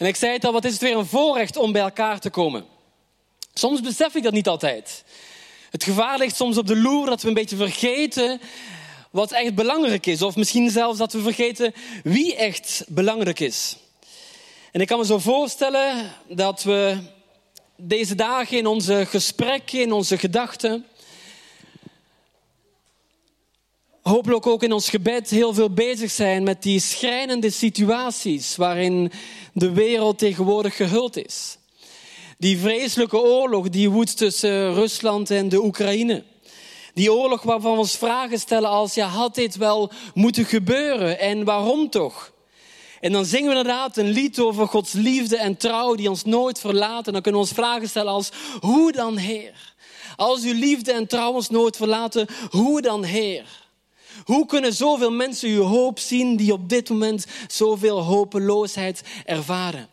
En ik zei het al, wat is het weer een voorrecht om bij elkaar te komen. Soms besef ik dat niet altijd. Het gevaar ligt soms op de loer dat we een beetje vergeten wat echt belangrijk is. Of misschien zelfs dat we vergeten wie echt belangrijk is. En ik kan me zo voorstellen dat we deze dagen in onze gesprekken, in onze gedachten, hopelijk ook in ons gebed heel veel bezig zijn met die schrijnende situaties waarin de wereld tegenwoordig gehuld is. Die vreselijke oorlog die woedt tussen Rusland en de Oekraïne. Die oorlog waarvan we ons vragen stellen als, ja, had dit wel moeten gebeuren en waarom toch? En dan zingen we inderdaad een lied over Gods liefde en trouw die ons nooit verlaten. En dan kunnen we ons vragen stellen als, hoe dan Heer? Als uw liefde en trouw ons nooit verlaten, hoe dan Heer? Hoe kunnen zoveel mensen uw hoop zien die op dit moment zoveel hopeloosheid ervaren?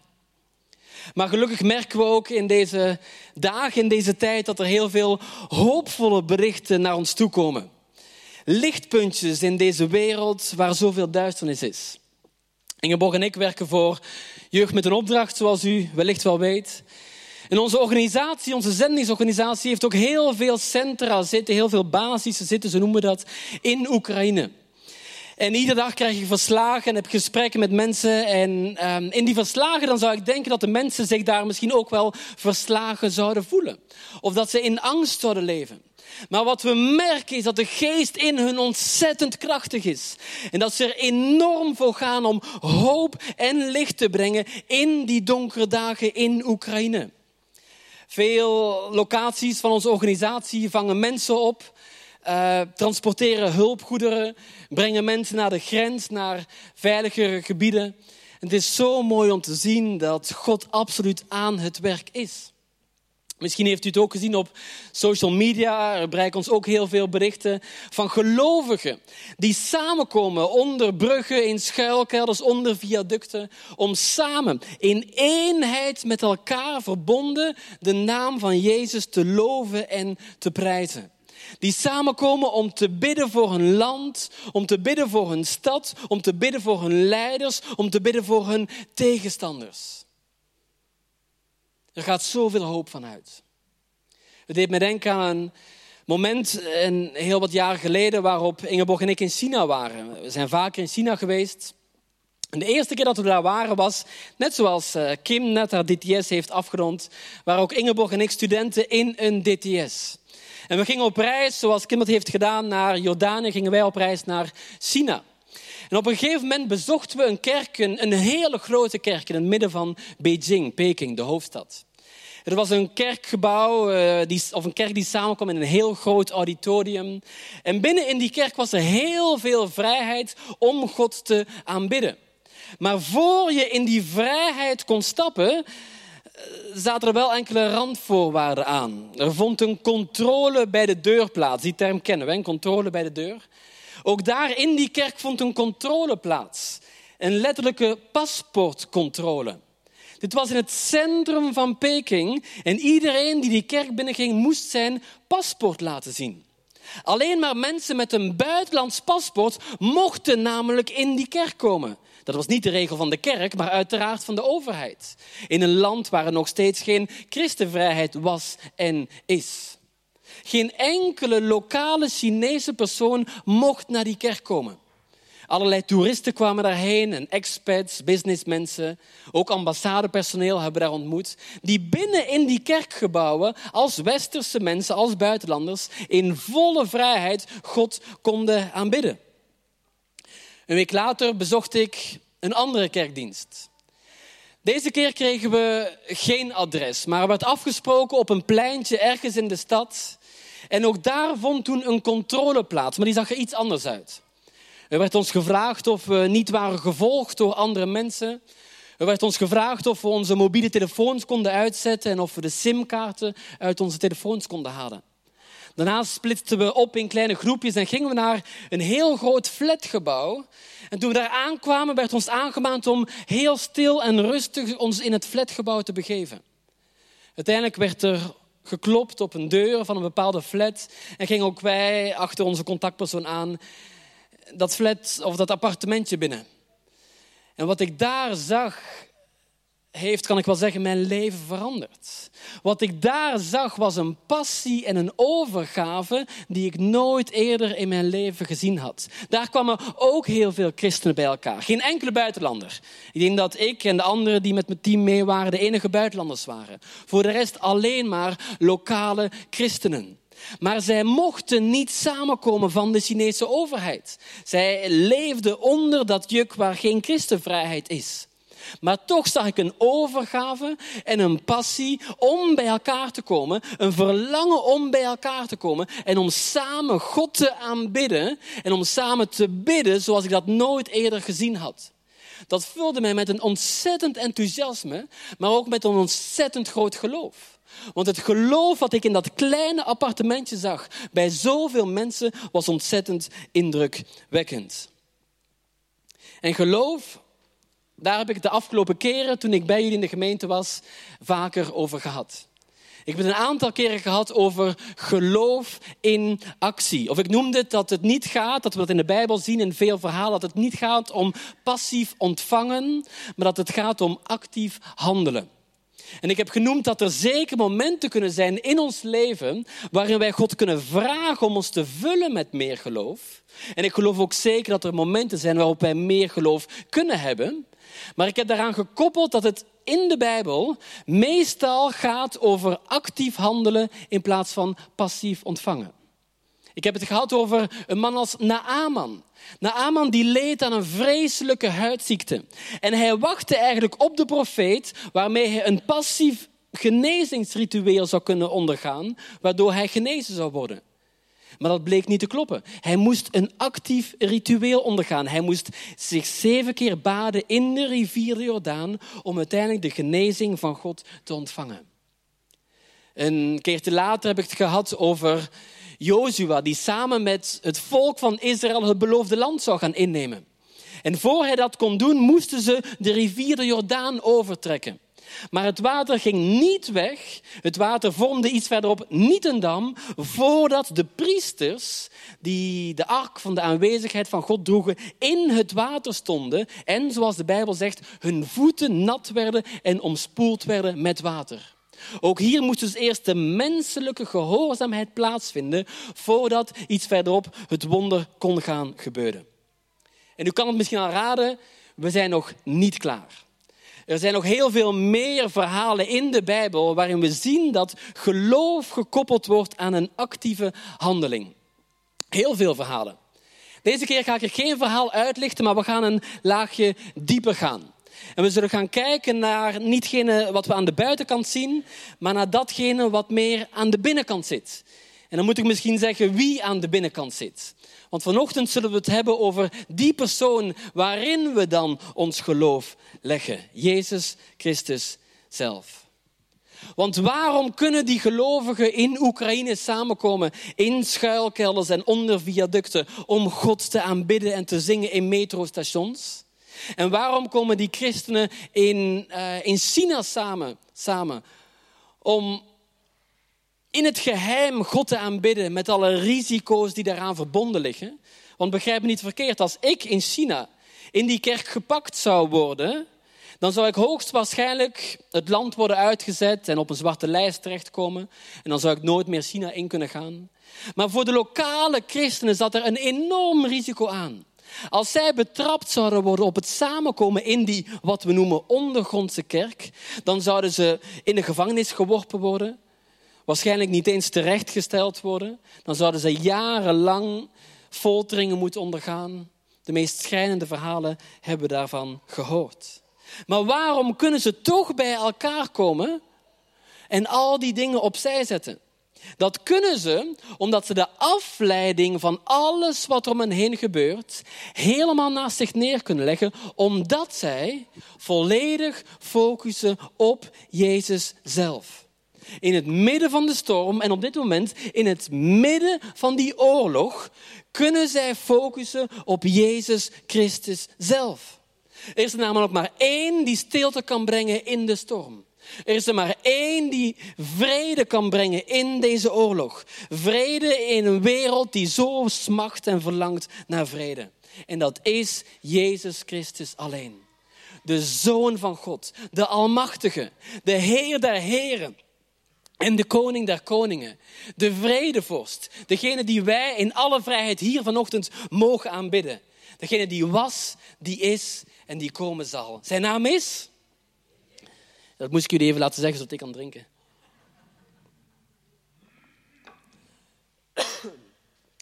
Maar gelukkig merken we ook in deze dagen, in deze tijd, dat er heel veel hoopvolle berichten naar ons toe komen. Lichtpuntjes in deze wereld waar zoveel duisternis is. Ingeborg en ik werken voor Jeugd met een Opdracht, zoals u wellicht wel weet. En onze organisatie, onze zendingsorganisatie, heeft ook heel veel centra zitten, heel veel basissen zitten, zo noemen dat, in Oekraïne. En iedere dag krijg je verslagen en heb gesprekken met mensen. En um, in die verslagen dan zou ik denken dat de mensen zich daar misschien ook wel verslagen zouden voelen. Of dat ze in angst zouden leven. Maar wat we merken is dat de geest in hun ontzettend krachtig is. En dat ze er enorm voor gaan om hoop en licht te brengen in die donkere dagen in Oekraïne. Veel locaties van onze organisatie vangen mensen op, uh, transporteren hulpgoederen, brengen mensen naar de grens, naar veiligere gebieden. En het is zo mooi om te zien dat God absoluut aan het werk is. Misschien heeft u het ook gezien op social media. Er bereiken ons ook heel veel berichten van gelovigen die samenkomen onder bruggen, in schuilkelders, onder viaducten, om samen in eenheid met elkaar verbonden de naam van Jezus te loven en te prijzen. Die samenkomen om te bidden voor hun land, om te bidden voor hun stad, om te bidden voor hun leiders, om te bidden voor hun tegenstanders. Er gaat zoveel hoop vanuit. Het deed me denken aan een moment een heel wat jaren geleden waarop Ingeborg en ik in China waren. We zijn vaker in China geweest. En de eerste keer dat we daar waren was, net zoals eh, Kim net haar DTS heeft afgerond, waren ook Ingeborg en ik studenten in een DTS. En we gingen op reis, zoals Kim dat heeft gedaan, naar Jordanië, gingen wij op reis naar China. En op een gegeven moment bezochten we een kerk, een, hele grote kerk in het midden van Beijing, Peking, de hoofdstad. Er was een kerkgebouw, die, of een kerk die samenkwam in een heel groot auditorium. En binnen in die kerk was er heel veel vrijheid om God te aanbidden. Maar voor je in die vrijheid kon stappen, eh, zaten er wel enkele randvoorwaarden aan. Er vond een controle bij de deur plaats. Die term kennen we, controle bij de deur. Ook daar in die kerk vond een controle plaats. Een letterlijke paspoortcontrole. Dit was in het centrum van Peking en iedereen die die kerk binnenging moest zijn paspoort laten zien. Alleen maar mensen met een buitenlands paspoort mochten namelijk in die kerk komen. Dat was niet de regel van de kerk, maar uiteraard van de overheid. In een land waar er nog steeds geen christenvrijheid was en is. Geen enkele lokale Chinese persoon mocht naar die kerk komen. Allerlei toeristen kwamen daarheen en expats, businessmensen, ook ambassadepersoneel hebben daar ontmoet, die binnen in die kerkgebouwen als westerse mensen, als buitenlanders, in volle vrijheid God konden aanbidden. Een week later bezocht ik een andere kerkdienst. Deze keer kregen we geen adres, maar er werd afgesproken op een pleintje ergens in de stad. En ook daar vond toen een controle plaats, maar die zag er iets anders uit. Er werd ons gevraagd of we niet waren gevolgd door andere mensen. Er werd ons gevraagd of we onze mobiele telefoons konden uitzetten en of we de simkaarten uit onze telefoons konden halen. Daarna splitsten we op in kleine groepjes en gingen we naar een heel groot flatgebouw. En toen we daar aankwamen, werd ons aangemaand om heel stil en rustig ons in het flatgebouw te begeven. Uiteindelijk werd er geklopt op een deur van een bepaalde flat en gingen ook wij achter onze contactpersoon aan dat flat of dat appartementje binnen. En wat ik daar zag, heeft, kan ik wel zeggen, mijn leven veranderd. Wat ik daar zag was een passie en een overgave die ik nooit eerder in mijn leven gezien had. Daar kwamen ook heel veel christenen bij elkaar. Geen enkele buitenlander. Ik denk dat ik en de anderen die met mijn team mee waren de enige buitenlanders waren. Voor de rest alleen maar lokale christenen. Maar zij mochten niet samenkomen van de Chinese overheid. Zij leefden onder dat juk waar geen christenvrijheid is. Maar toch zag ik een overgave en een passie om bij elkaar te komen. Een verlangen om bij elkaar te komen. En om samen God te aanbidden. En om samen te bidden zoals ik dat nooit eerder gezien had. Dat vulde mij met een ontzettend enthousiasme, maar ook met een ontzettend groot geloof. Want het geloof wat ik in dat kleine appartementje zag bij zoveel mensen was ontzettend indrukwekkend. En geloof, daar heb ik de afgelopen keren toen ik bij jullie in de gemeente was vaker over gehad. Ik heb het een aantal keren gehad over geloof in actie. Of ik noemde het dat het niet gaat, dat we dat in de Bijbel zien in veel verhalen, dat het niet gaat om passief ontvangen, maar dat het gaat om actief handelen. En ik heb genoemd dat er zeker momenten kunnen zijn in ons leven waarin wij God kunnen vragen om ons te vullen met meer geloof. En ik geloof ook zeker dat er momenten zijn waarop wij meer geloof kunnen hebben. Maar ik heb daaraan gekoppeld dat het in de Bijbel meestal gaat over actief handelen in plaats van passief ontvangen. Ik heb het gehad over een man als Naaman. Naaman die leed aan een vreselijke huidziekte. En hij wachtte eigenlijk op de profeet waarmee hij een passief genezingsritueel zou kunnen ondergaan, waardoor hij genezen zou worden. Maar dat bleek niet te kloppen. Hij moest een actief ritueel ondergaan. Hij moest zich zeven keer baden in de rivier de Jordaan om uiteindelijk de genezing van God te ontvangen. Een keertje later heb ik het gehad over Jozua, die samen met het volk van Israël het beloofde land zou gaan innemen. En voor hij dat kon doen, moesten ze de rivier de Jordaan overtrekken. Maar het water ging niet weg. Het water vormde iets verderop niet een dam, voordat de priesters, die de ark van de aanwezigheid van God droegen, in het water stonden en, zoals de Bijbel zegt, hun voeten nat werden en omspoeld werden met water. Ook hier moest dus eerst de menselijke gehoorzaamheid plaatsvinden voordat iets verderop het wonder kon gaan gebeuren. En u kan het misschien al raden, we zijn nog niet klaar. Er zijn nog heel veel meer verhalen in de Bijbel waarin we zien dat geloof gekoppeld wordt aan een actieve handeling. Heel veel verhalen. Deze keer ga ik er geen verhaal uitlichten, maar we gaan een laagje dieper gaan. En we zullen gaan kijken naar nietgene wat we aan de buitenkant zien, maar naar datgene wat meer aan de binnenkant zit. En dan moet ik misschien zeggen wie aan de binnenkant zit. Want vanochtend zullen we het hebben over die persoon waarin we dan ons geloof leggen. Jezus Christus zelf. Want waarom kunnen die gelovigen in Oekraïne samenkomen in schuilkelders en onder viaducten om God te aanbidden en te zingen in metrostations? En waarom komen die christenen in, uh, in China samen, samen om in het geheim God te aanbidden met alle risico's die daaraan verbonden liggen? Want begrijp me niet verkeerd, als ik in China in die kerk gepakt zou worden, dan zou ik hoogstwaarschijnlijk het land worden uitgezet en op een zwarte lijst terechtkomen. En dan zou ik nooit meer China in kunnen gaan. Maar voor de lokale christenen zat er een enorm risico aan. Als zij betrapt zouden worden op het samenkomen in die, wat we noemen, ondergrondse kerk, dan zouden ze in de gevangenis geworpen worden. Waarschijnlijk niet eens terechtgesteld worden. Dan zouden ze jarenlang folteringen moeten ondergaan. De meest schrijnende verhalen hebben we daarvan gehoord. Maar waarom kunnen ze toch bij elkaar komen en al die dingen opzij zetten? Dat kunnen ze omdat ze de afleiding van alles wat om hen heen gebeurt helemaal naast zich neer kunnen leggen, omdat zij volledig focussen op Jezus zelf. In het midden van de storm en op dit moment in het midden van die oorlog kunnen zij focussen op Jezus Christus zelf. Er is namelijk maar één die stilte kan brengen in de storm. Er is er maar één die vrede kan brengen in deze oorlog. Vrede in een wereld die zo smacht en verlangt naar vrede. En dat is Jezus Christus alleen. de Zoon van God, de Almachtige, de Heer der Heren en de Koning der Koningen, de Vredevorst, degene die wij in alle vrijheid hier vanochtend mogen aanbidden. Degene die was, die is en die komen zal. Zijn naam is? Dat moest ik jullie even laten zeggen zodat ik kan drinken.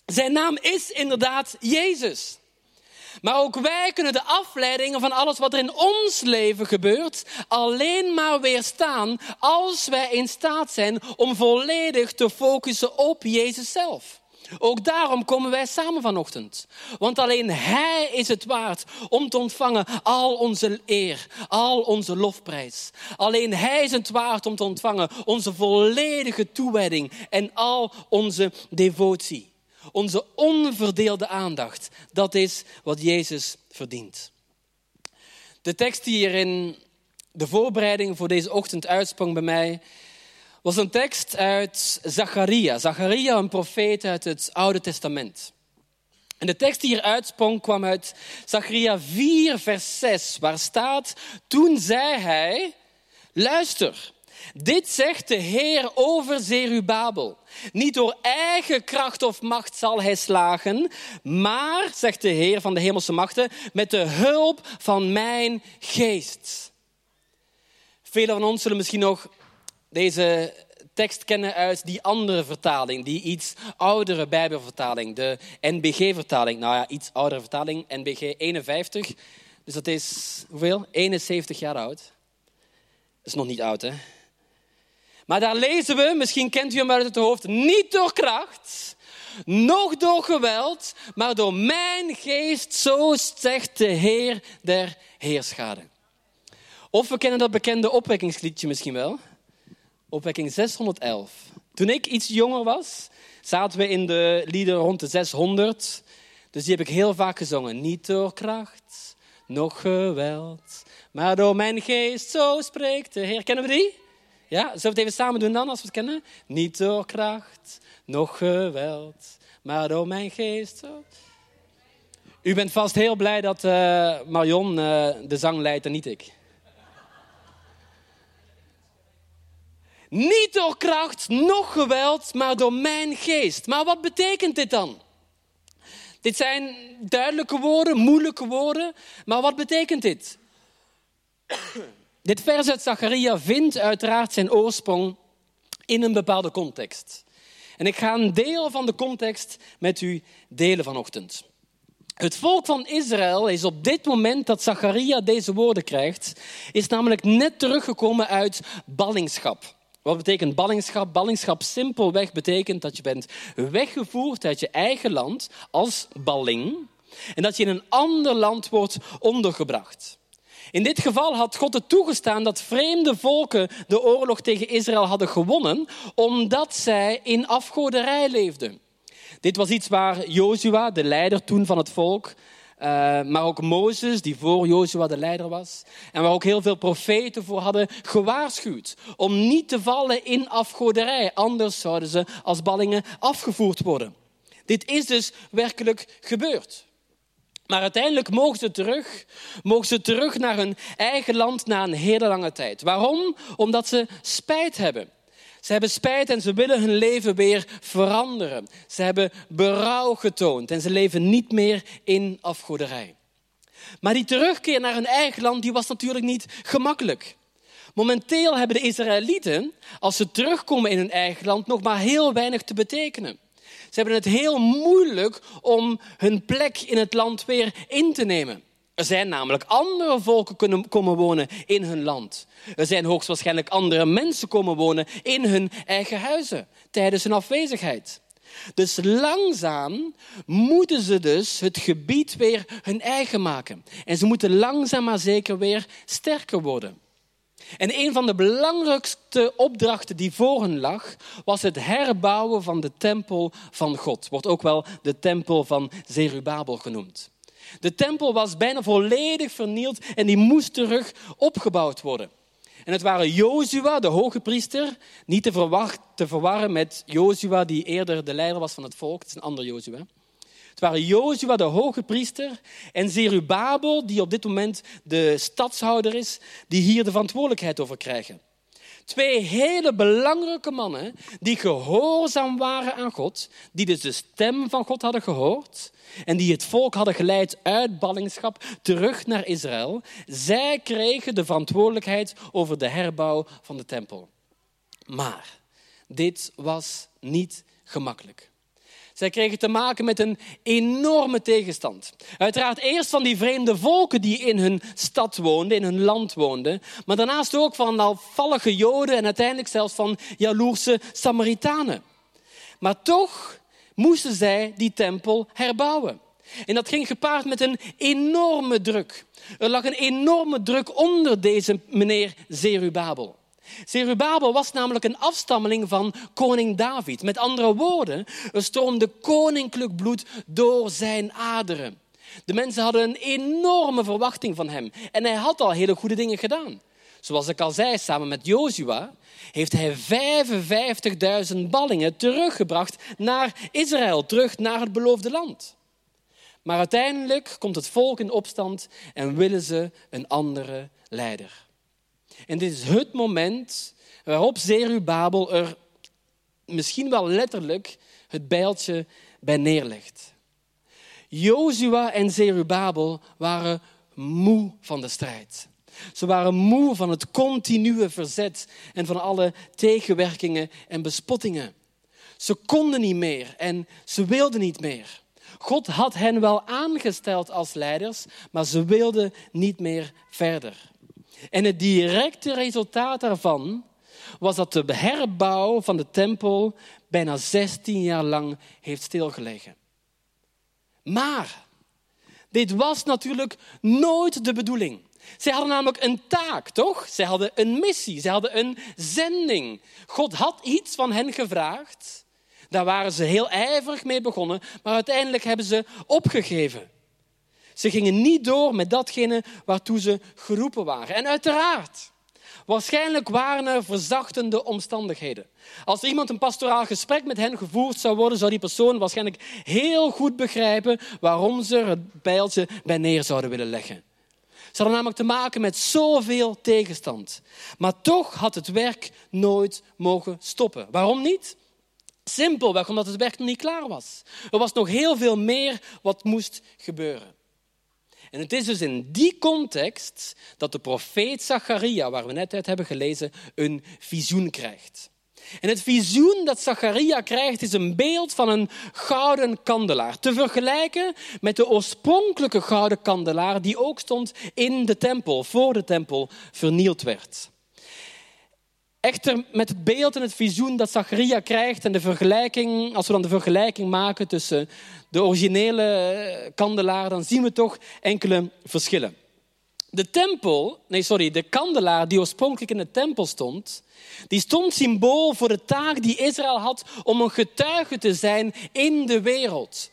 Zijn naam is inderdaad Jezus. Maar ook wij kunnen de afleidingen van alles wat er in ons leven gebeurt alleen maar weerstaan als wij in staat zijn om volledig te focussen op Jezus zelf. Ook daarom komen wij samen vanochtend. Want alleen Hij is het waard om te ontvangen al onze eer, al onze lofprijs. Alleen Hij is het waard om te ontvangen onze volledige toewijding en al onze devotie. Onze onverdeelde aandacht. Dat is wat Jezus verdient. De tekst die hier in de voorbereiding voor deze ochtend uitsprong bij mij, was een tekst uit Zacharia. Zacharia, een profeet uit het Oude Testament. En de tekst die hier uitsprong kwam uit Zacharia 4, vers 6, waar staat: Toen zei hij: Luister, dit zegt de Heer over Zerubabel. Niet door eigen kracht of macht zal hij slagen, maar, zegt de Heer van de hemelse machten, met de hulp van mijn geest. Velen van ons zullen misschien nog deze tekst kennen uit die andere vertaling, die iets oudere Bijbelvertaling, de NBG-vertaling. Nou ja, iets oudere vertaling, NBG 51. Dus dat is hoeveel? 71 jaar oud. Dat is nog niet oud, hè? Maar daar lezen we, misschien kent u hem uit het hoofd, niet door kracht, nog door geweld, maar door mijn geest, zo zegt de Heer der Heerschade. Of we kennen dat bekende opwekkingsliedje misschien wel. Opwekking 611. Toen ik iets jonger was, zaten we in de lieden rond de 600. Dus die heb ik heel vaak gezongen. Niet door kracht, nog geweld, maar door mijn geest, zo spreekt de Heer. Kennen we die? Ja, zullen we het even samen doen dan, als we het kennen? Niet door kracht, nog geweld, maar door mijn geest. Zo. U bent vast heel blij dat uh, Marion uh, de zang leidt en niet ik. Niet door kracht, nog geweld, maar door mijn geest. Maar wat betekent dit dan? Dit zijn duidelijke woorden, moeilijke woorden, maar wat betekent dit? Dit vers uit Zacharia vindt uiteraard zijn oorsprong in een bepaalde context. En ik ga een deel van de context met u delen vanochtend. Het volk van Israël is op dit moment dat Zacharia deze woorden krijgt, is namelijk net teruggekomen uit ballingschap. Wat betekent ballingschap? Ballingschap simpelweg betekent dat je bent weggevoerd uit je eigen land als balling en dat je in een ander land wordt ondergebracht. In dit geval had God het toegestaan dat vreemde volken de oorlog tegen Israël hadden gewonnen, omdat zij in afgoderij leefden. Dit was iets waar Jozua, de leider toen van het volk, uh, maar ook Mozes, die voor Jozua de leider was, en waar ook heel veel profeten voor hadden gewaarschuwd om niet te vallen in afgoderij, anders zouden ze als ballingen afgevoerd worden. Dit is dus werkelijk gebeurd. Maar uiteindelijk mogen ze terug, mogen ze terug naar hun eigen land na een hele lange tijd. Waarom? Omdat ze spijt hebben. Ze hebben spijt en ze willen hun leven weer veranderen. Ze hebben berouw getoond en ze leven niet meer in afgoderij. Maar die terugkeer naar hun eigen land die was natuurlijk niet gemakkelijk. Momenteel hebben de Israëlieten, als ze terugkomen in hun eigen land, nog maar heel weinig te betekenen. Ze hebben het heel moeilijk om hun plek in het land weer in te nemen. Er zijn namelijk andere volken kunnen komen wonen in hun land. Er zijn hoogstwaarschijnlijk andere mensen komen wonen in hun eigen huizen tijdens hun afwezigheid. Dus langzaam moeten ze dus het gebied weer hun eigen maken. En ze moeten langzaam maar zeker weer sterker worden. En een van de belangrijkste opdrachten die voor hen lag, was het herbouwen van de tempel van God. Wordt ook wel de tempel van Zerubabel genoemd. De tempel was bijna volledig vernield en die moest terug opgebouwd worden. En het waren Jozua, de hoge priester, niet te, te verwarren met Jozua die eerder de leider was van het volk. Het is een ander Jozua. Het waren Jozua, de hoge priester, en Zerubabel, die op dit moment de stadshouder is, die hier de verantwoordelijkheid over krijgen. Twee hele belangrijke mannen die gehoorzaam waren aan God, die dus de stem van God hadden gehoord en die het volk hadden geleid uit ballingschap terug naar Israël. Zij kregen de verantwoordelijkheid over de herbouw van de tempel. Maar dit was niet gemakkelijk. Zij kregen te maken met een enorme tegenstand. Uiteraard eerst van die vreemde volken die in hun stad woonden, in hun land woonden. Maar daarnaast ook van afvallige Joden en uiteindelijk zelfs van jaloerse Samaritanen. Maar toch moesten zij die tempel herbouwen. En dat ging gepaard met een enorme druk. Er lag een enorme druk onder deze meneer Zerubabel. Zerubabel was namelijk een afstammeling van koning David. Met andere woorden, er stroomde koninklijk bloed door zijn aderen. De mensen hadden een enorme verwachting van hem. En hij had al hele goede dingen gedaan. Zoals ik al zei, samen met Jozua heeft hij 55.000 ballingen teruggebracht naar Israël, terug naar het beloofde land. Maar uiteindelijk komt het volk in opstand en willen ze een andere leider. En dit is het moment waarop Zerubabel er misschien wel letterlijk het bijltje bij neerlegt. Jozua en Zerubabel waren moe van de strijd. Ze waren moe van het continue verzet en van alle tegenwerkingen en bespottingen. Ze konden niet meer en ze wilden niet meer. God had hen wel aangesteld als leiders, maar ze wilden niet meer verder. En het directe resultaat daarvan was dat de herbouw van de tempel bijna 16 jaar lang heeft stilgelegen. Maar dit was natuurlijk nooit de bedoeling. Zij hadden namelijk een taak, toch? Zij hadden een missie, zij hadden een zending. God had iets van hen gevraagd. Daar waren ze heel ijverig mee begonnen, maar uiteindelijk hebben ze opgegeven. Ze gingen niet door met datgene waartoe ze geroepen waren. En uiteraard, waarschijnlijk waren er verzachtende omstandigheden. Als iemand een pastoraal gesprek met hen gevoerd zou worden, zou die persoon waarschijnlijk heel goed begrijpen waarom ze het bijltje bij neer zouden willen leggen. Ze hadden namelijk te maken met zoveel tegenstand. Maar toch had het werk nooit mogen stoppen. Waarom niet? Simpelweg omdat het werk nog niet klaar was. Er was nog heel veel meer wat moest gebeuren. En het is dus in die context dat de profeet Zacharia, waar we net uit hebben gelezen, een visioen krijgt. En het visioen dat Zacharia krijgt is een beeld van een gouden kandelaar. Te vergelijken met de oorspronkelijke gouden kandelaar die ook stond in de tempel, voor de tempel vernield werd. Echter, met het beeld en het visioen dat Zacharia krijgt en de vergelijking, als we dan de vergelijking maken tussen de originele kandelaar, dan zien we toch enkele verschillen. De tempel, nee sorry, de kandelaar die oorspronkelijk in de tempel stond, die stond symbool voor de taak die Israël had om een getuige te zijn in de wereld.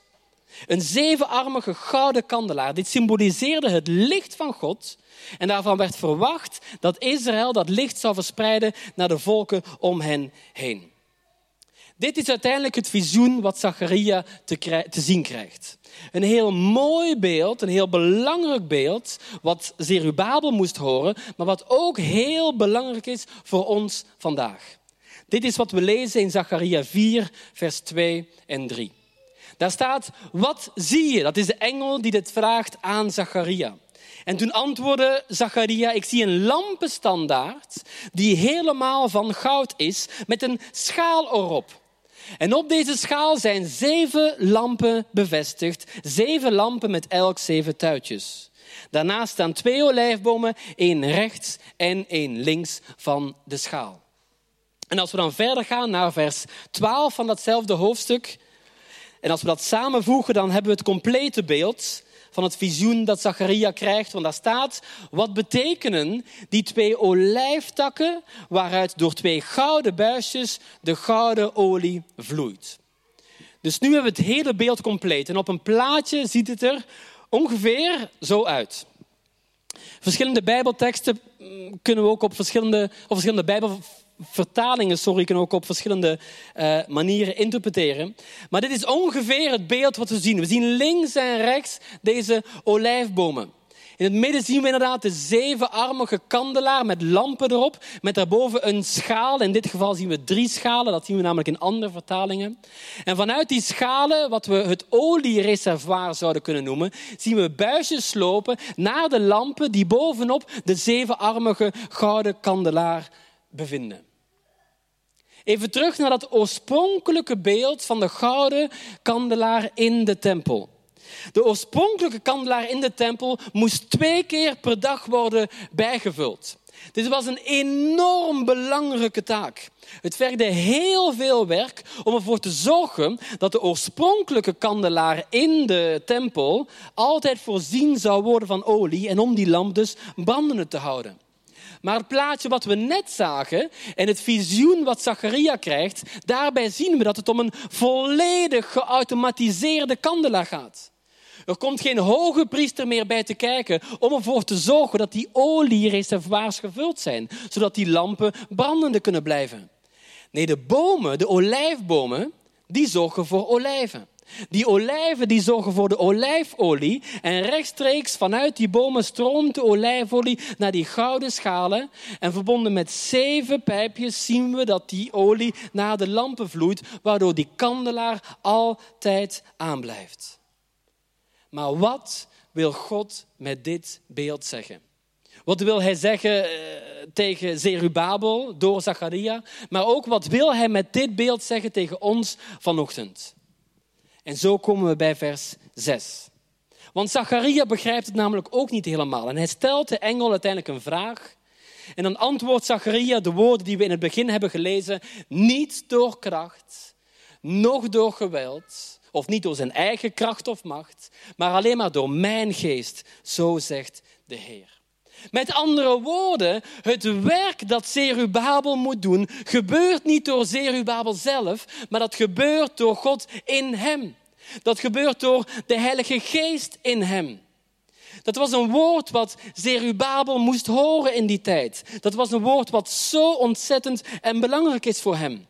Een zevenarmige gouden kandelaar. Dit symboliseerde het licht van God. En daarvan werd verwacht dat Israël dat licht zou verspreiden naar de volken om hen heen. Dit is uiteindelijk het visioen wat Zacharia te, zien krijgt. Een heel mooi beeld, een heel belangrijk beeld, wat Zerubabel moest horen, maar wat ook heel belangrijk is voor ons vandaag. Dit is wat we lezen in Zacharia 4, vers 2 en 3. Daar staat, wat zie je? Dat is de engel die dit vraagt aan Zacharia. En toen antwoordde Zacharia, ik zie een lampenstandaard die helemaal van goud is, met een schaal erop. En op deze schaal zijn zeven lampen bevestigd, zeven lampen met elk zeven tuitjes. Daarnaast staan twee olijfbomen, één rechts en één links van de schaal. En als we dan verder gaan naar vers 12 van datzelfde hoofdstuk, en als we dat samenvoegen, dan hebben we het complete beeld van het visioen dat Zacharia krijgt. Want daar staat, wat betekenen die twee olijftakken waaruit door twee gouden buisjes de gouden olie vloeit. Dus nu hebben we het hele beeld compleet. En op een plaatje ziet het er ongeveer zo uit. Verschillende bijbelteksten mm, kunnen we ook op verschillende, op verschillende bijbel vertalingen, sorry, kunnen ook op verschillende uh, manieren interpreteren. Maar dit is ongeveer het beeld wat we zien. We zien links en rechts deze olijfbomen. In het midden zien we inderdaad de zevenarmige kandelaar met lampen erop, met daarboven een schaal. In dit geval zien we drie schalen, dat zien we namelijk in andere vertalingen. En vanuit die schalen, wat we het oliereservoir zouden kunnen noemen, zien we buisjes lopen naar de lampen die bovenop de zevenarmige gouden kandelaar bevinden. Even terug naar dat oorspronkelijke beeld van de gouden kandelaar in de tempel. De oorspronkelijke kandelaar in de tempel moest twee keer per dag worden bijgevuld. Dit was een enorm belangrijke taak. Het vergde heel veel werk om ervoor te zorgen dat de oorspronkelijke kandelaar in de tempel altijd voorzien zou worden van olie en om die lamp dus brandende te houden. Maar het plaatje wat we net zagen en het visioen wat Zacharia krijgt, daarbij zien we dat het om een volledig geautomatiseerde kandelaar gaat. Er komt geen hoge priester meer bij te kijken om ervoor te zorgen dat die oliereservoirs gevuld zijn, zodat die lampen brandende kunnen blijven. Nee, de bomen, de olijfbomen, die zorgen voor olijven. Die olijven die zorgen voor de olijfolie en rechtstreeks vanuit die bomen stroomt de olijfolie naar die gouden schalen en verbonden met zeven pijpjes zien we dat die olie naar de lampen vloeit, waardoor die kandelaar altijd aanblijft. Maar wat wil God met dit beeld zeggen? Wat wil hij zeggen eh, tegen Zerubabel door Zacharia? Maar ook wat wil hij met dit beeld zeggen tegen ons vanochtend? En zo komen we bij vers 6. Want Zacharia begrijpt het namelijk ook niet helemaal. En hij stelt de engel uiteindelijk een vraag. En dan antwoordt Zacharia de woorden die we in het begin hebben gelezen. Niet door kracht, noch door geweld, of niet door zijn eigen kracht of macht, maar alleen maar door mijn geest, zo zegt de Heer. Met andere woorden, het werk dat Zerubabel moet doen, gebeurt niet door Zerubabel zelf, maar dat gebeurt door God in hem. Dat gebeurt door de Heilige Geest in hem. Dat was een woord wat Zerubabel moest horen in die tijd. Dat was een woord wat zo ontzettend en belangrijk is voor hem.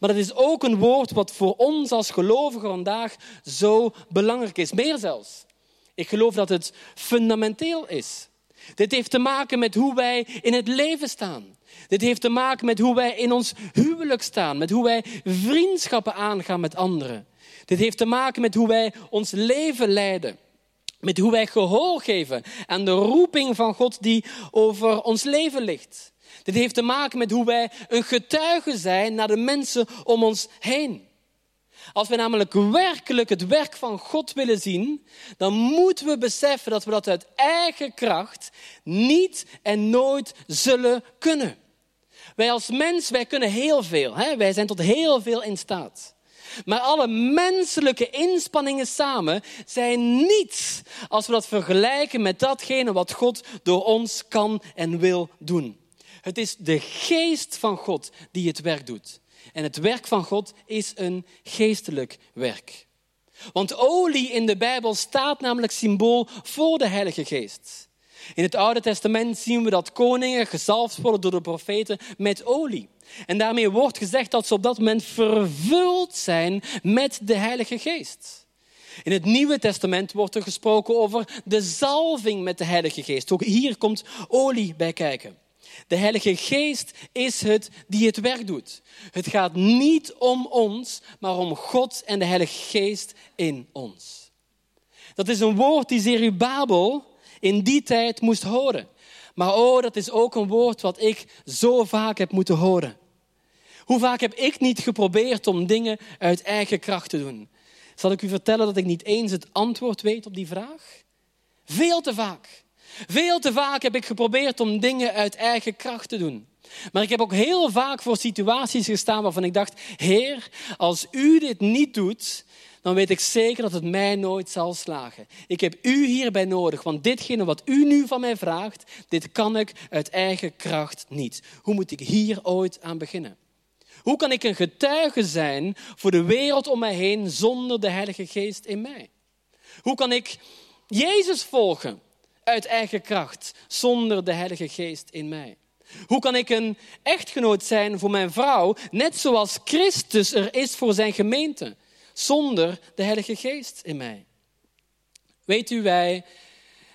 Maar het is ook een woord wat voor ons als gelovigen vandaag zo belangrijk is. Meer zelfs. Ik geloof dat het fundamenteel is. Dit heeft te maken met hoe wij in het leven staan. Dit heeft te maken met hoe wij in ons huwelijk staan, met hoe wij vriendschappen aangaan met anderen. Dit heeft te maken met hoe wij ons leven leiden. Met hoe wij gehoor geven aan de roeping van God die over ons leven ligt. Dit heeft te maken met hoe wij een getuige zijn naar de mensen om ons heen. Als we namelijk werkelijk het werk van God willen zien, dan moeten we beseffen dat we dat uit eigen kracht niet en nooit zullen kunnen. Wij als mens, wij kunnen heel veel. Hè? Wij zijn tot heel veel in staat. Maar alle menselijke inspanningen samen zijn niets als we dat vergelijken met datgene wat God door ons kan en wil doen. Het is de geest van God die het werk doet. En het werk van God is een geestelijk werk. Want olie in de Bijbel staat namelijk symbool voor de Heilige Geest. In het Oude Testament zien we dat koningen gezalfd worden door de profeten met olie. En daarmee wordt gezegd dat ze op dat moment vervuld zijn met de Heilige Geest. In het Nieuwe Testament wordt er gesproken over de zalving met de Heilige Geest. Ook hier komt olie bij kijken. De Heilige Geest is het die het werk doet. Het gaat niet om ons, maar om God en de Heilige Geest in ons. Dat is een woord die Zerubabel in die tijd moest horen. Maar oh, dat is ook een woord wat ik zo vaak heb moeten horen. Hoe vaak heb ik niet geprobeerd om dingen uit eigen kracht te doen? Zal ik u vertellen dat ik niet eens het antwoord weet op die vraag? Veel te vaak. Veel te vaak heb ik geprobeerd om dingen uit eigen kracht te doen. Maar ik heb ook heel vaak voor situaties gestaan waarvan ik dacht: Heer, als u dit niet doet, dan weet ik zeker dat het mij nooit zal slagen. Ik heb u hierbij nodig, want ditgene wat u nu van mij vraagt, dit kan ik uit eigen kracht niet. Hoe moet ik hier ooit aan beginnen? Hoe kan ik een getuige zijn voor de wereld om mij heen zonder de Heilige Geest in mij? Hoe kan ik Jezus volgen uit eigen kracht zonder de Heilige Geest in mij? Hoe kan ik een echtgenoot zijn voor mijn vrouw, net zoals Christus er is voor zijn gemeente, zonder de Heilige Geest in mij? Weet u, wij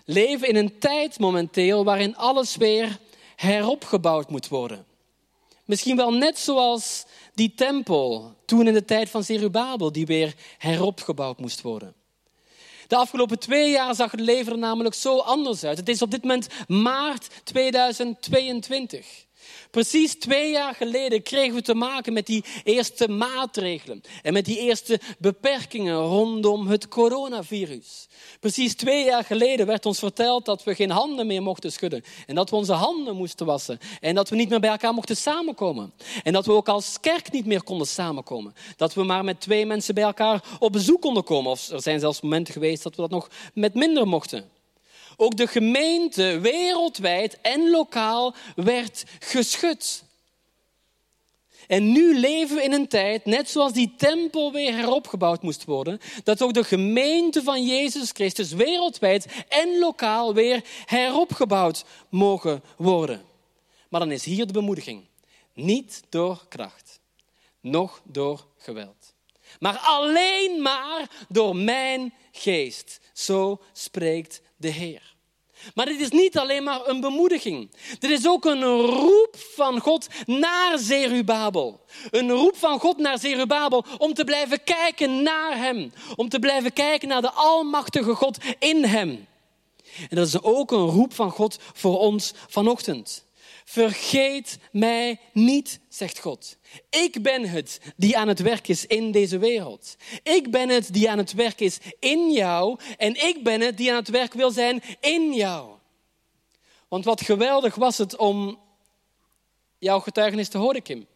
leven in een tijd momenteel waarin alles weer heropgebouwd moet worden. Misschien wel net zoals die tempel toen in de tijd van Zerubabel, die weer heropgebouwd moest worden. De afgelopen twee jaar zag het leven er namelijk zo anders uit. Het is op dit moment maart 2022. Precies twee jaar geleden kregen we te maken met die eerste maatregelen en met die eerste beperkingen rondom het coronavirus. Precies twee jaar geleden werd ons verteld dat we geen handen meer mochten schudden en dat we onze handen moesten wassen en dat we niet meer bij elkaar mochten samenkomen. En dat we ook als kerk niet meer konden samenkomen. Dat we maar met twee mensen bij elkaar op bezoek konden komen. Er zijn zelfs momenten geweest dat we dat nog met minder mochten. Ook de gemeente wereldwijd en lokaal werd geschud. En nu leven we in een tijd, net zoals die tempel weer heropgebouwd moest worden, dat ook de gemeente van Jezus Christus wereldwijd en lokaal weer heropgebouwd mogen worden. Maar dan is hier de bemoediging. Niet door kracht, noch door geweld, maar alleen maar door mijn geest. Zo spreekt de Heer. Maar dit is niet alleen maar een bemoediging. Dit is ook een roep van God naar Zerubabel. Een roep van God naar Zerubabel om te blijven kijken naar Hem. Om te blijven kijken naar de Almachtige God in Hem. En dat is ook een roep van God voor ons vanochtend. Vergeet mij niet, zegt God. Ik ben het die aan het werk is in deze wereld. Ik ben het die aan het werk is in jou en ik ben het die aan het werk wil zijn in jou. Want wat geweldig was het om jouw getuigenis te horen, Kim.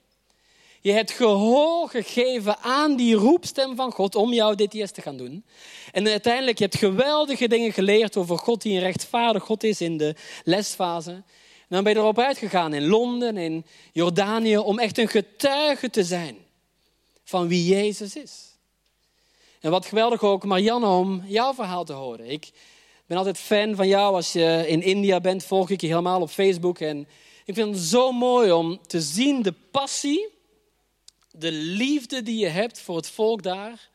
Je hebt gehoor gegeven aan die roepstem van God om jouw DTS te gaan doen. En uiteindelijk, je hebt geweldige dingen geleerd over God die een rechtvaardig God is in de lesfase dan ben je erop uitgegaan in Londen, in Jordanië, om echt een getuige te zijn van wie Jezus is. En wat geweldig ook, Marianne, om jouw verhaal te horen. Ik ben altijd fan van jou als je in India bent, volg ik je helemaal op Facebook. En ik vind het zo mooi om te zien de passie, de liefde die je hebt voor het volk daar.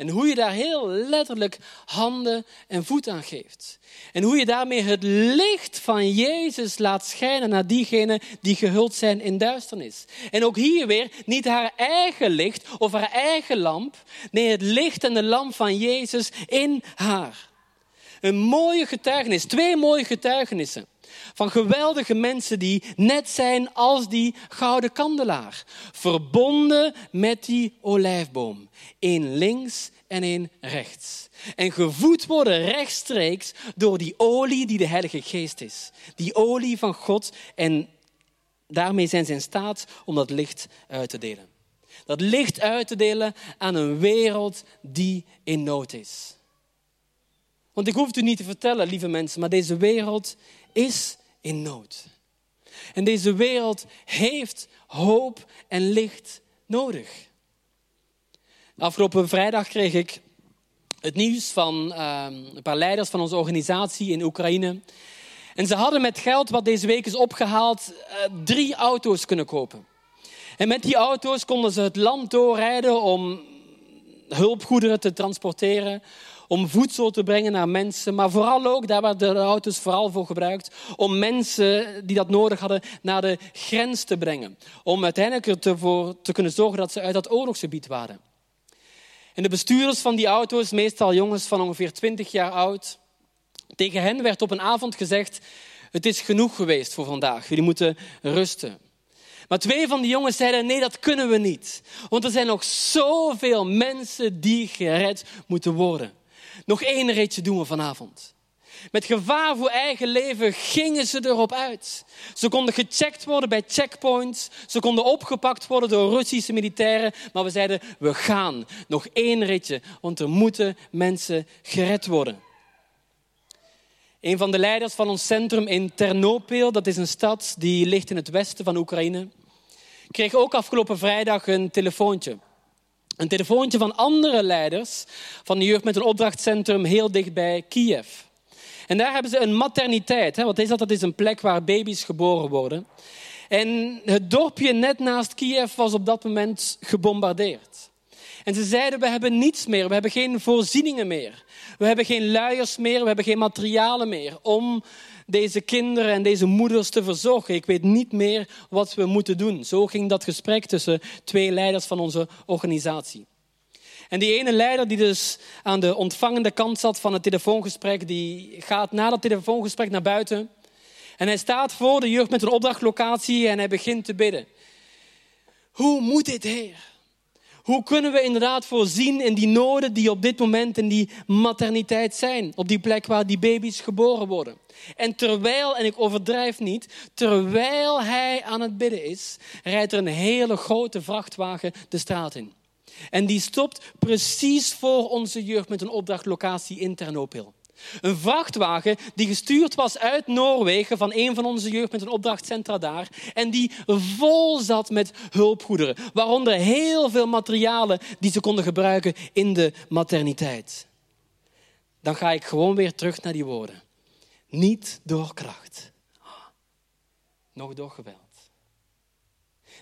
En hoe je daar heel letterlijk handen en voet aan geeft. En hoe je daarmee het licht van Jezus laat schijnen naar diegenen die gehuld zijn in duisternis. En ook hier weer niet haar eigen licht of haar eigen lamp. Nee, het licht en de lamp van Jezus in haar. Een mooie getuigenis, twee mooie getuigenissen. Van geweldige mensen die net zijn als die gouden kandelaar. Verbonden met die olijfboom. Eén links en één rechts. En gevoed worden rechtstreeks door die olie die de Heilige Geest is. Die olie van God. En daarmee zijn ze in staat om dat licht uit te delen. Dat licht uit te delen aan een wereld die in nood is. Want ik hoef het u niet te vertellen, lieve mensen, maar deze wereld is in nood. En deze wereld heeft hoop en licht nodig. Afgelopen vrijdag kreeg ik het nieuws van ehm, een paar leiders van onze organisatie in Oekraïne. En ze hadden met geld wat deze week is opgehaald uh, drie auto's kunnen kopen. En met die auto's konden ze het land doorrijden om hulpgoederen te transporteren, om voedsel te brengen naar mensen, maar vooral ook, daar werden de auto's vooral voor gebruikt, om mensen die dat nodig hadden naar de grens te brengen. Om uiteindelijk ervoor te kunnen zorgen dat ze uit dat oorlogsgebied waren. En de bestuurders van die auto's, meestal jongens van ongeveer 20 jaar oud, tegen hen werd op een avond gezegd: Het is genoeg geweest voor vandaag, jullie moeten rusten. Maar twee van die jongens zeiden: Nee, dat kunnen we niet. Want er zijn nog zoveel mensen die gered moeten worden. Nog één ritje doen we vanavond. Met gevaar voor eigen leven gingen ze erop uit. Ze konden gecheckt worden bij checkpoints. Ze konden opgepakt worden door Russische militairen. Maar we zeiden, we gaan. Nog één ritje, want er moeten mensen gered worden. Een van de leiders van ons centrum in Ternopil, dat is een stad die ligt in het westen van Oekraïne, kreeg ook afgelopen vrijdag een telefoontje. Een telefoontje van andere leiders van de jeugd met een opdrachtcentrum heel dicht bij Kiev. En daar hebben ze een materniteit. Hè? Wat is dat? Dat is een plek waar baby's geboren worden. En het dorpje net naast Kiev was op dat moment gebombardeerd. En ze zeiden, we hebben niets meer, we hebben geen voorzieningen meer. We hebben geen luiers meer, we hebben geen materialen meer om deze kinderen en deze moeders te verzorgen. Ik weet niet meer wat we moeten doen. Zo ging dat gesprek tussen twee leiders van onze organisatie. En die ene leider die dus aan de ontvangende kant zat van het telefoongesprek, die gaat na dat telefoongesprek naar buiten. En hij staat voor de jeugd met een opdrachtlocatie en hij begint te bidden. Hoe moet dit, Heer? Hoe kunnen we inderdaad voorzien in die noden die op dit moment in die materniteit zijn? Op die plek waar die baby's geboren worden. En terwijl, en ik overdrijf niet, terwijl hij aan het bidden is, rijdt er een hele grote vrachtwagen de straat in. En die stopt precies voor onze jeugd met een opdrachtlocatie in Ternopil. Een vrachtwagen die gestuurd was uit Noorwegen van een van onze jeugd met een opdrachtcentra daar. En die vol zat met hulpgoederen. Waaronder heel veel materialen die ze konden gebruiken in de materniteit. Dan ga ik gewoon weer terug naar die woorden. Niet door kracht, nog door geweld.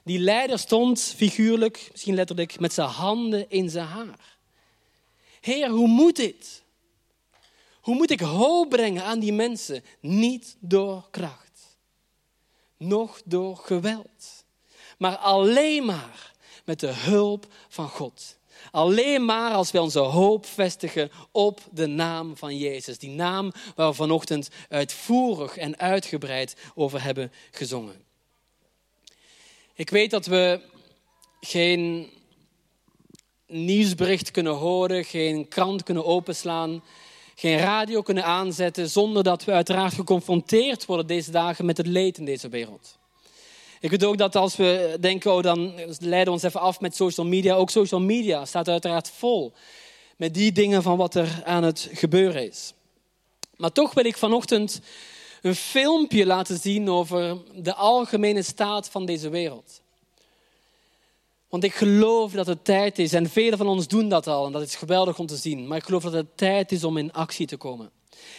Die leider stond figuurlijk, misschien letterlijk, met zijn handen in zijn haar. Heer, hoe moet dit? Hoe moet ik hoop brengen aan die mensen? Niet door kracht, nog door geweld, maar alleen maar met de hulp van God. Alleen maar als we onze hoop vestigen op de naam van Jezus. Die naam waar we vanochtend uitvoerig en uitgebreid over hebben gezongen. Ik weet dat we geen nieuwsbericht kunnen horen, geen krant kunnen openslaan, geen radio kunnen aanzetten zonder dat we uiteraard geconfronteerd worden deze dagen met het leed in deze wereld. Ik weet ook dat als we denken, oh, dan leiden we ons even af met social media. Ook social media staat uiteraard vol met die dingen van wat er aan het gebeuren is. Maar toch wil ik vanochtend een filmpje laten zien over de algemene staat van deze wereld. Want ik geloof dat het tijd is, en velen van ons doen dat al, en dat is geweldig om te zien, maar ik geloof dat het tijd is om in actie te komen.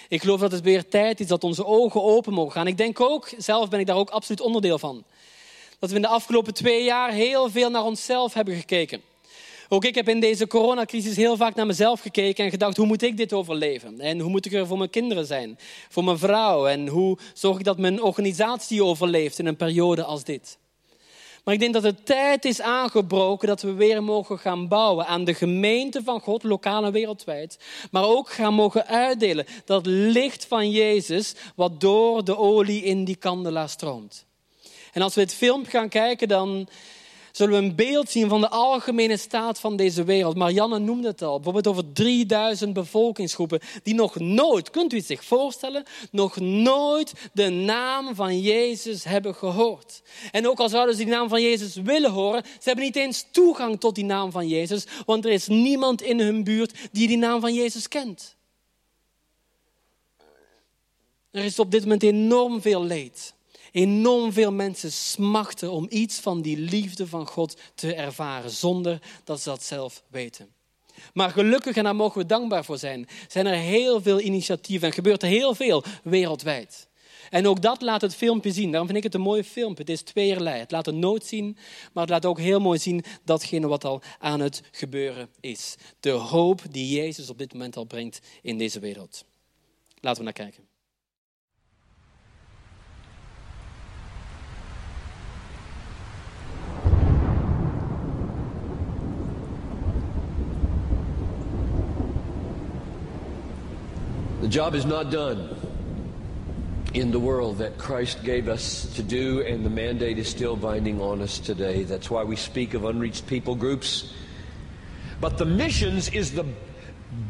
Ik geloof dat het weer tijd is dat onze ogen open mogen gaan. Ik denk ook, zelf ben ik daar ook absoluut onderdeel van, dat we in de afgelopen twee jaar heel veel naar onszelf hebben gekeken. Ook ik heb in deze coronacrisis heel vaak naar mezelf gekeken en gedacht, hoe moet ik dit overleven? En hoe moet ik er voor mijn kinderen zijn? Voor mijn vrouw? En hoe zorg ik dat mijn organisatie overleeft in een periode als dit? Maar ik denk dat de tijd is aangebroken dat we weer mogen gaan bouwen aan de gemeente van God, lokaal en wereldwijd. Maar ook gaan mogen uitdelen dat licht van Jezus wat door de olie in die kandelaar stroomt. En als we het filmpje gaan kijken, dan zullen we een beeld zien van de algemene staat van deze wereld. Marianne noemde het al, bijvoorbeeld over 3000 bevolkingsgroepen die nog nooit, kunt u het zich voorstellen, nog nooit de naam van Jezus hebben gehoord. En ook al zouden ze die naam van Jezus willen horen, ze hebben niet eens toegang tot die naam van Jezus, want er is niemand in hun buurt die die naam van Jezus kent. Er is op dit moment enorm veel leed. Enorm veel mensen smachten om iets van die liefde van God te ervaren, zonder dat ze dat zelf weten. Maar gelukkig, en daar mogen we dankbaar voor zijn, zijn er heel veel initiatieven en gebeurt er heel veel wereldwijd. En ook dat laat het filmpje zien. Daarom vind ik het een mooi filmpje. Het is tweeërlei. Het laat de nood zien, maar het laat ook heel mooi zien datgene wat al aan het gebeuren is. De hoop die Jezus op dit moment al brengt in deze wereld. Laten we naar kijken. The job is not done in the world that Christ gave us to do, and the mandate is still binding on us today. That's why we speak of unreached people groups. But the missions is the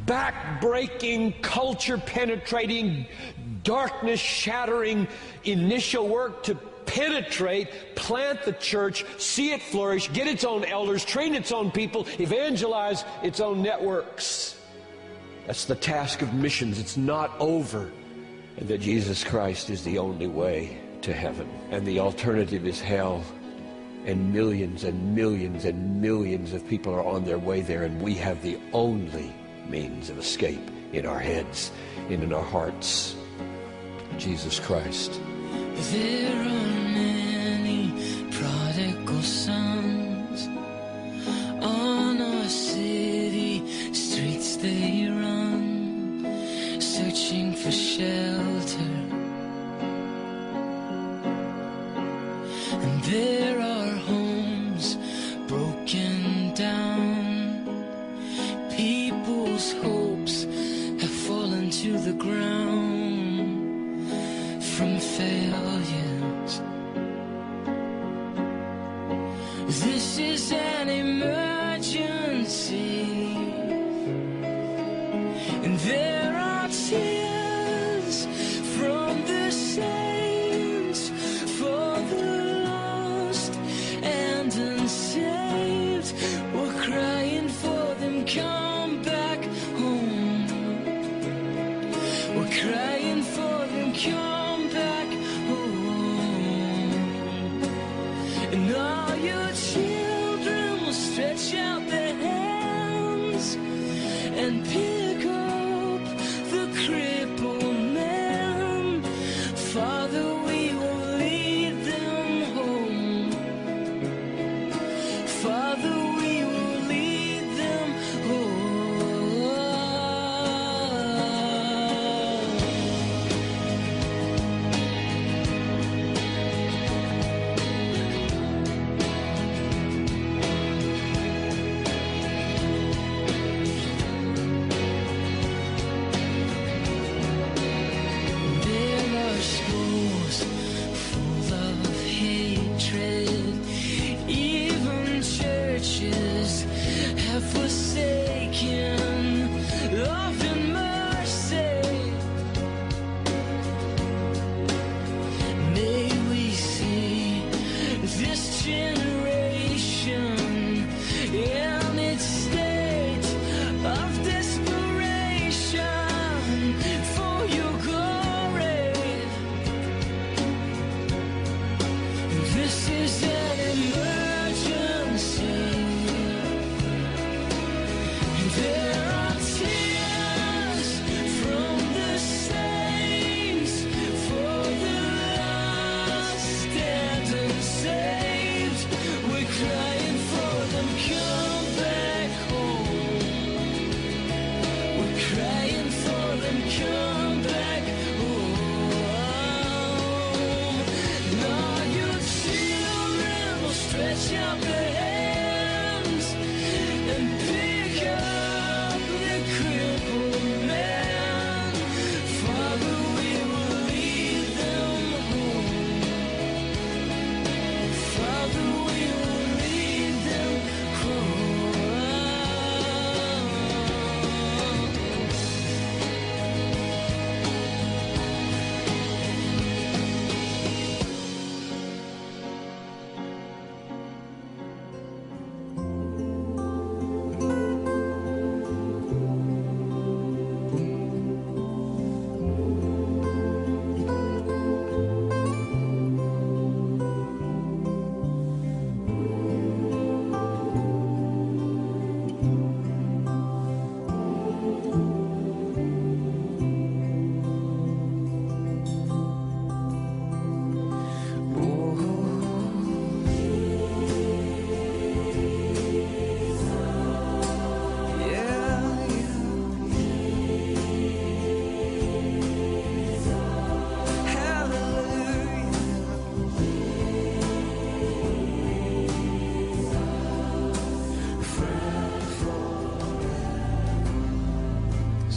back-breaking, culture-penetrating, darkness-shattering initial work to penetrate, plant the church, see it flourish, get its own elders, train its own people, evangelize its own networks. That's the task of missions. It's not over. And that Jesus Christ is the only way to heaven. And the alternative is hell. And millions and millions and millions of people are on their way there, and we have the only means of escape in our heads and in our hearts Jesus Christ. There are many prodigal sons on our city streets they run searching for shelter. And there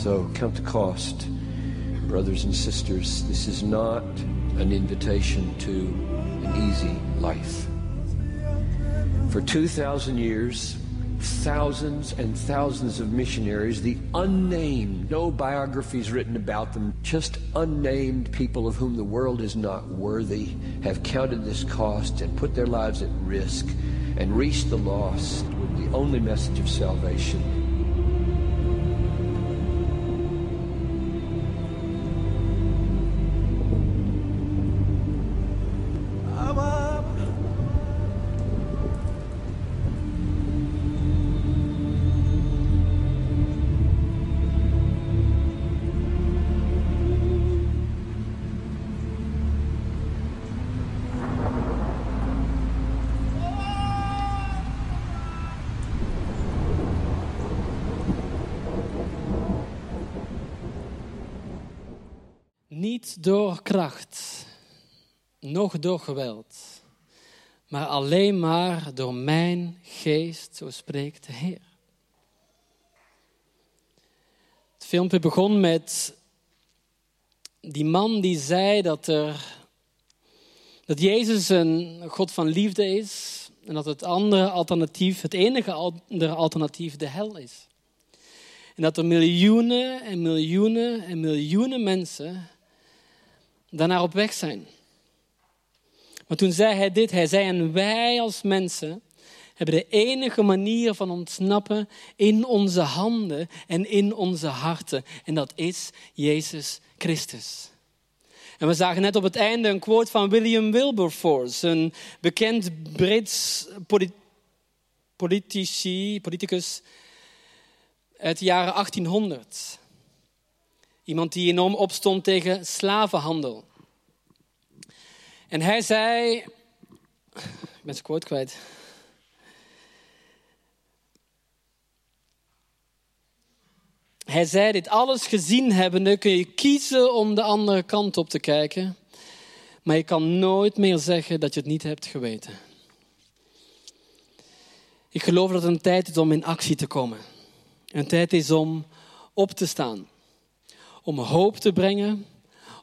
So count the cost. Brothers and sisters, this is not an invitation to an easy life. For 2,000 years, thousands and thousands of missionaries, the unnamed, no biographies written about them, just unnamed people of whom the world is not worthy, have counted this cost and put their lives at risk and reached the lost with the only message of salvation door geweld, maar alleen maar door mijn geest, zo spreekt de Heer. Het filmpje begon met die man die zei dat, er, dat Jezus een God van liefde is en dat het andere alternatief, het enige andere alternatief, de hel is. En dat er miljoenen en miljoenen en miljoenen mensen daarnaar op weg zijn. Maar toen zei hij dit, hij zei en wij als mensen hebben de enige manier van ontsnappen in onze handen en in onze harten. En dat is Jezus Christus. En we zagen net op het einde een quote van William Wilberforce, een bekend Brits politici, politicus uit de jaren 1800. Iemand die enorm opstond tegen slavenhandel. En hij zei, ik ben zijn quote kwijt. Hij zei, dit alles gezien hebbende kun je kiezen om de andere kant op te kijken. Maar je kan nooit meer zeggen dat je het niet hebt geweten. Ik geloof dat het een tijd is om in actie te komen. Een tijd is om op te staan. Om hoop te brengen.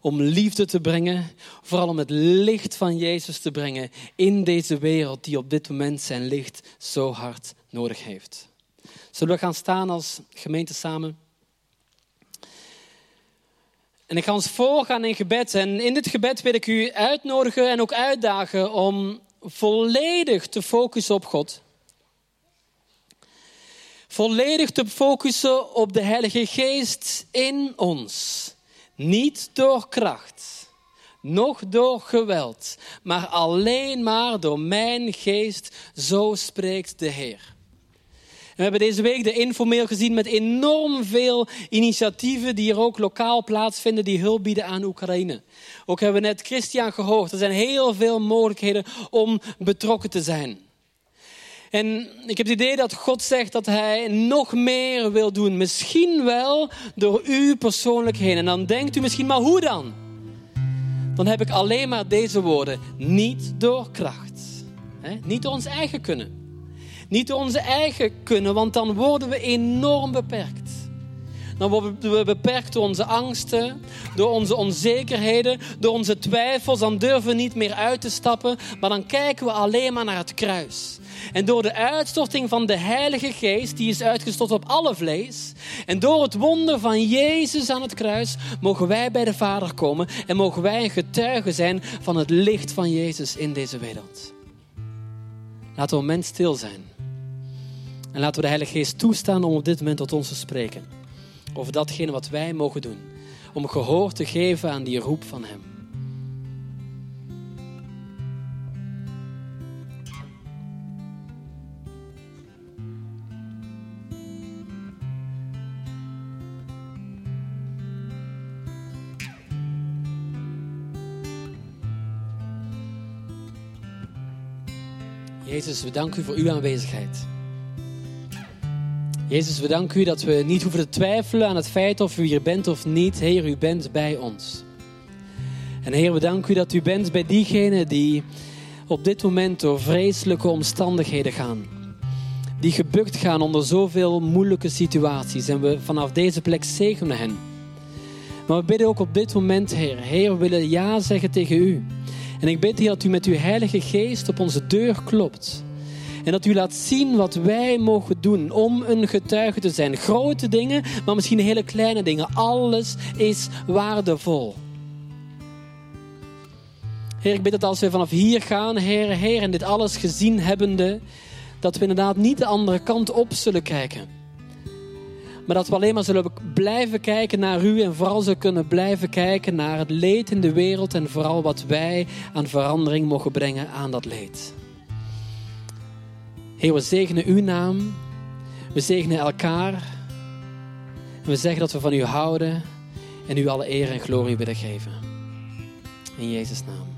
Om liefde te brengen. Vooral om het licht van Jezus te brengen in deze wereld die op dit moment zijn licht zo hard nodig heeft. Zullen we gaan staan als gemeente samen? En ik ga ons voorgaan in gebed. En in dit gebed wil ik u uitnodigen en ook uitdagen om volledig te focussen op God. Volledig te focussen op de Heilige Geest in ons. Niet door kracht, nog door geweld, maar alleen maar door mijn geest, zo spreekt de Heer. We hebben deze week de informeel gezien met enorm veel initiatieven die er ook lokaal plaatsvinden die hulp bieden aan Oekraïne. Ook hebben we net Christian gehoord. Er zijn heel veel mogelijkheden om betrokken te zijn. En ik heb het idee dat God zegt dat Hij nog meer wil doen. Misschien wel door u persoonlijk heen. En dan denkt u misschien, maar hoe dan? Dan heb ik alleen maar deze woorden. Niet door kracht. Niet door ons eigen kunnen. Niet door onze eigen kunnen, want dan worden we enorm beperkt. Dan worden we beperkt door onze angsten, door onze onzekerheden, door onze twijfels. Dan durven we niet meer uit te stappen, maar dan kijken we alleen maar naar het kruis. En door de uitstorting van de Heilige Geest, die is uitgestort op alle vlees. En door het wonder van Jezus aan het kruis, mogen wij bij de Vader komen. En mogen wij een getuige zijn van het licht van Jezus in deze wereld. Laten we een moment stil zijn. En laten we de Heilige Geest toestaan om op dit moment tot ons te spreken. Over datgene wat wij mogen doen. Om gehoor te geven aan die roep van Hem. Jezus, we danken u voor uw aanwezigheid. Jezus, we danken u dat we niet hoeven te twijfelen aan het feit of u hier bent of niet. Heer, u bent bij ons. En Heer, we danken u dat u bent bij diegenen die op dit moment door vreselijke omstandigheden gaan. Die gebukt gaan onder zoveel moeilijke situaties. En we vanaf deze plek zegenen hen. Maar we bidden ook op dit moment, Heer. Heer, we willen ja zeggen tegen u. En ik bid, Heer, dat u met uw Heilige Geest op onze deur klopt. En dat u laat zien wat wij mogen doen om een getuige te zijn. Grote dingen, maar misschien hele kleine dingen. Alles is waardevol. Heer, ik bid dat als we vanaf hier gaan, Heer, Heer, en dit alles gezien hebbende, dat we inderdaad niet de andere kant op zullen kijken. Maar dat we alleen maar zullen blijven kijken naar u en vooral zullen kunnen blijven kijken naar het leed in de wereld en vooral wat wij aan verandering mogen brengen aan dat leed. Heer, we zegenen uw naam. We zegenen elkaar. En we zeggen dat we van u houden en u alle eer en glorie willen geven. In Jezus' naam.